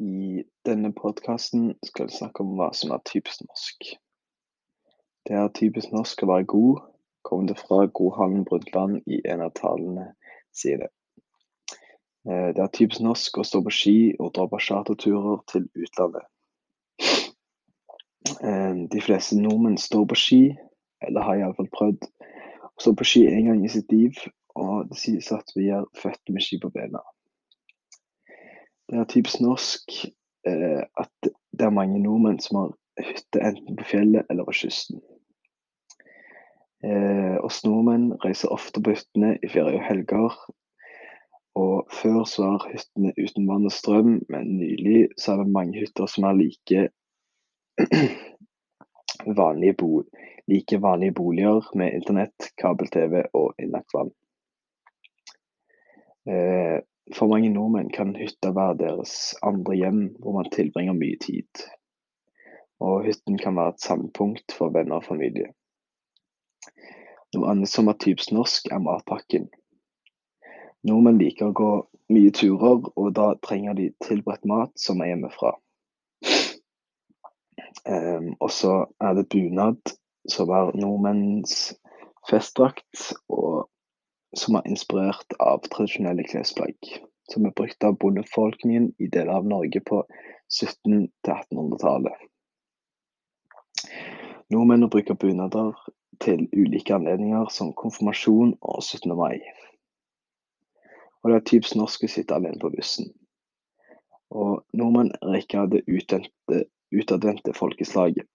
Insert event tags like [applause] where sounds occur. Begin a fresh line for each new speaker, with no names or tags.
I denne podkasten skal vi snakke om hva som er typisk norsk. Det er typisk norsk å være god, kom det fra Gro Brundtland i en av talene sine. Eh, det er typisk norsk å stå på ski og dra på charterturer til utlandet. Eh, de fleste nordmenn står på ski, eller har iallfall prøvd å stå på ski en gang i sitt liv, og det sies at vi er født med ski på bena. Det er typisk norsk eh, at det er mange nordmenn som har hytte enten på fjellet eller på kysten. Eh, oss nordmenn reiser ofte på hyttene i ferie og helger. Og før så var hyttene uten vann og strøm, men nylig så er det mange hytter som er like [clears throat] vanlige, bo like vanlige boliger med internett, kabel-TV og innlagt vann. Eh, for mange nordmenn kan hytta være deres andre hjem, hvor man tilbringer mye tid. Og hytten kan være et sampunkt for venner og familie. Noe annet som er typisk norsk, er matpakken. Nordmenn liker å gå mye turer, og da trenger de tilberedt mat som er hjemmefra. Um, og så er det bunad, som er nordmenns festdrakt, og som er inspirert av tradisjonelle klesplagg, som er brukt av bondebefolkningen i deler av Norge på 1700-1800-tallet. Nordmenn bruker bunader til ulike anledninger som konfirmasjon og 17. mai. Og det er typisk norsk å sitte alene på bussen. Og nordmenn er ikke av det utadvendte folkeslaget.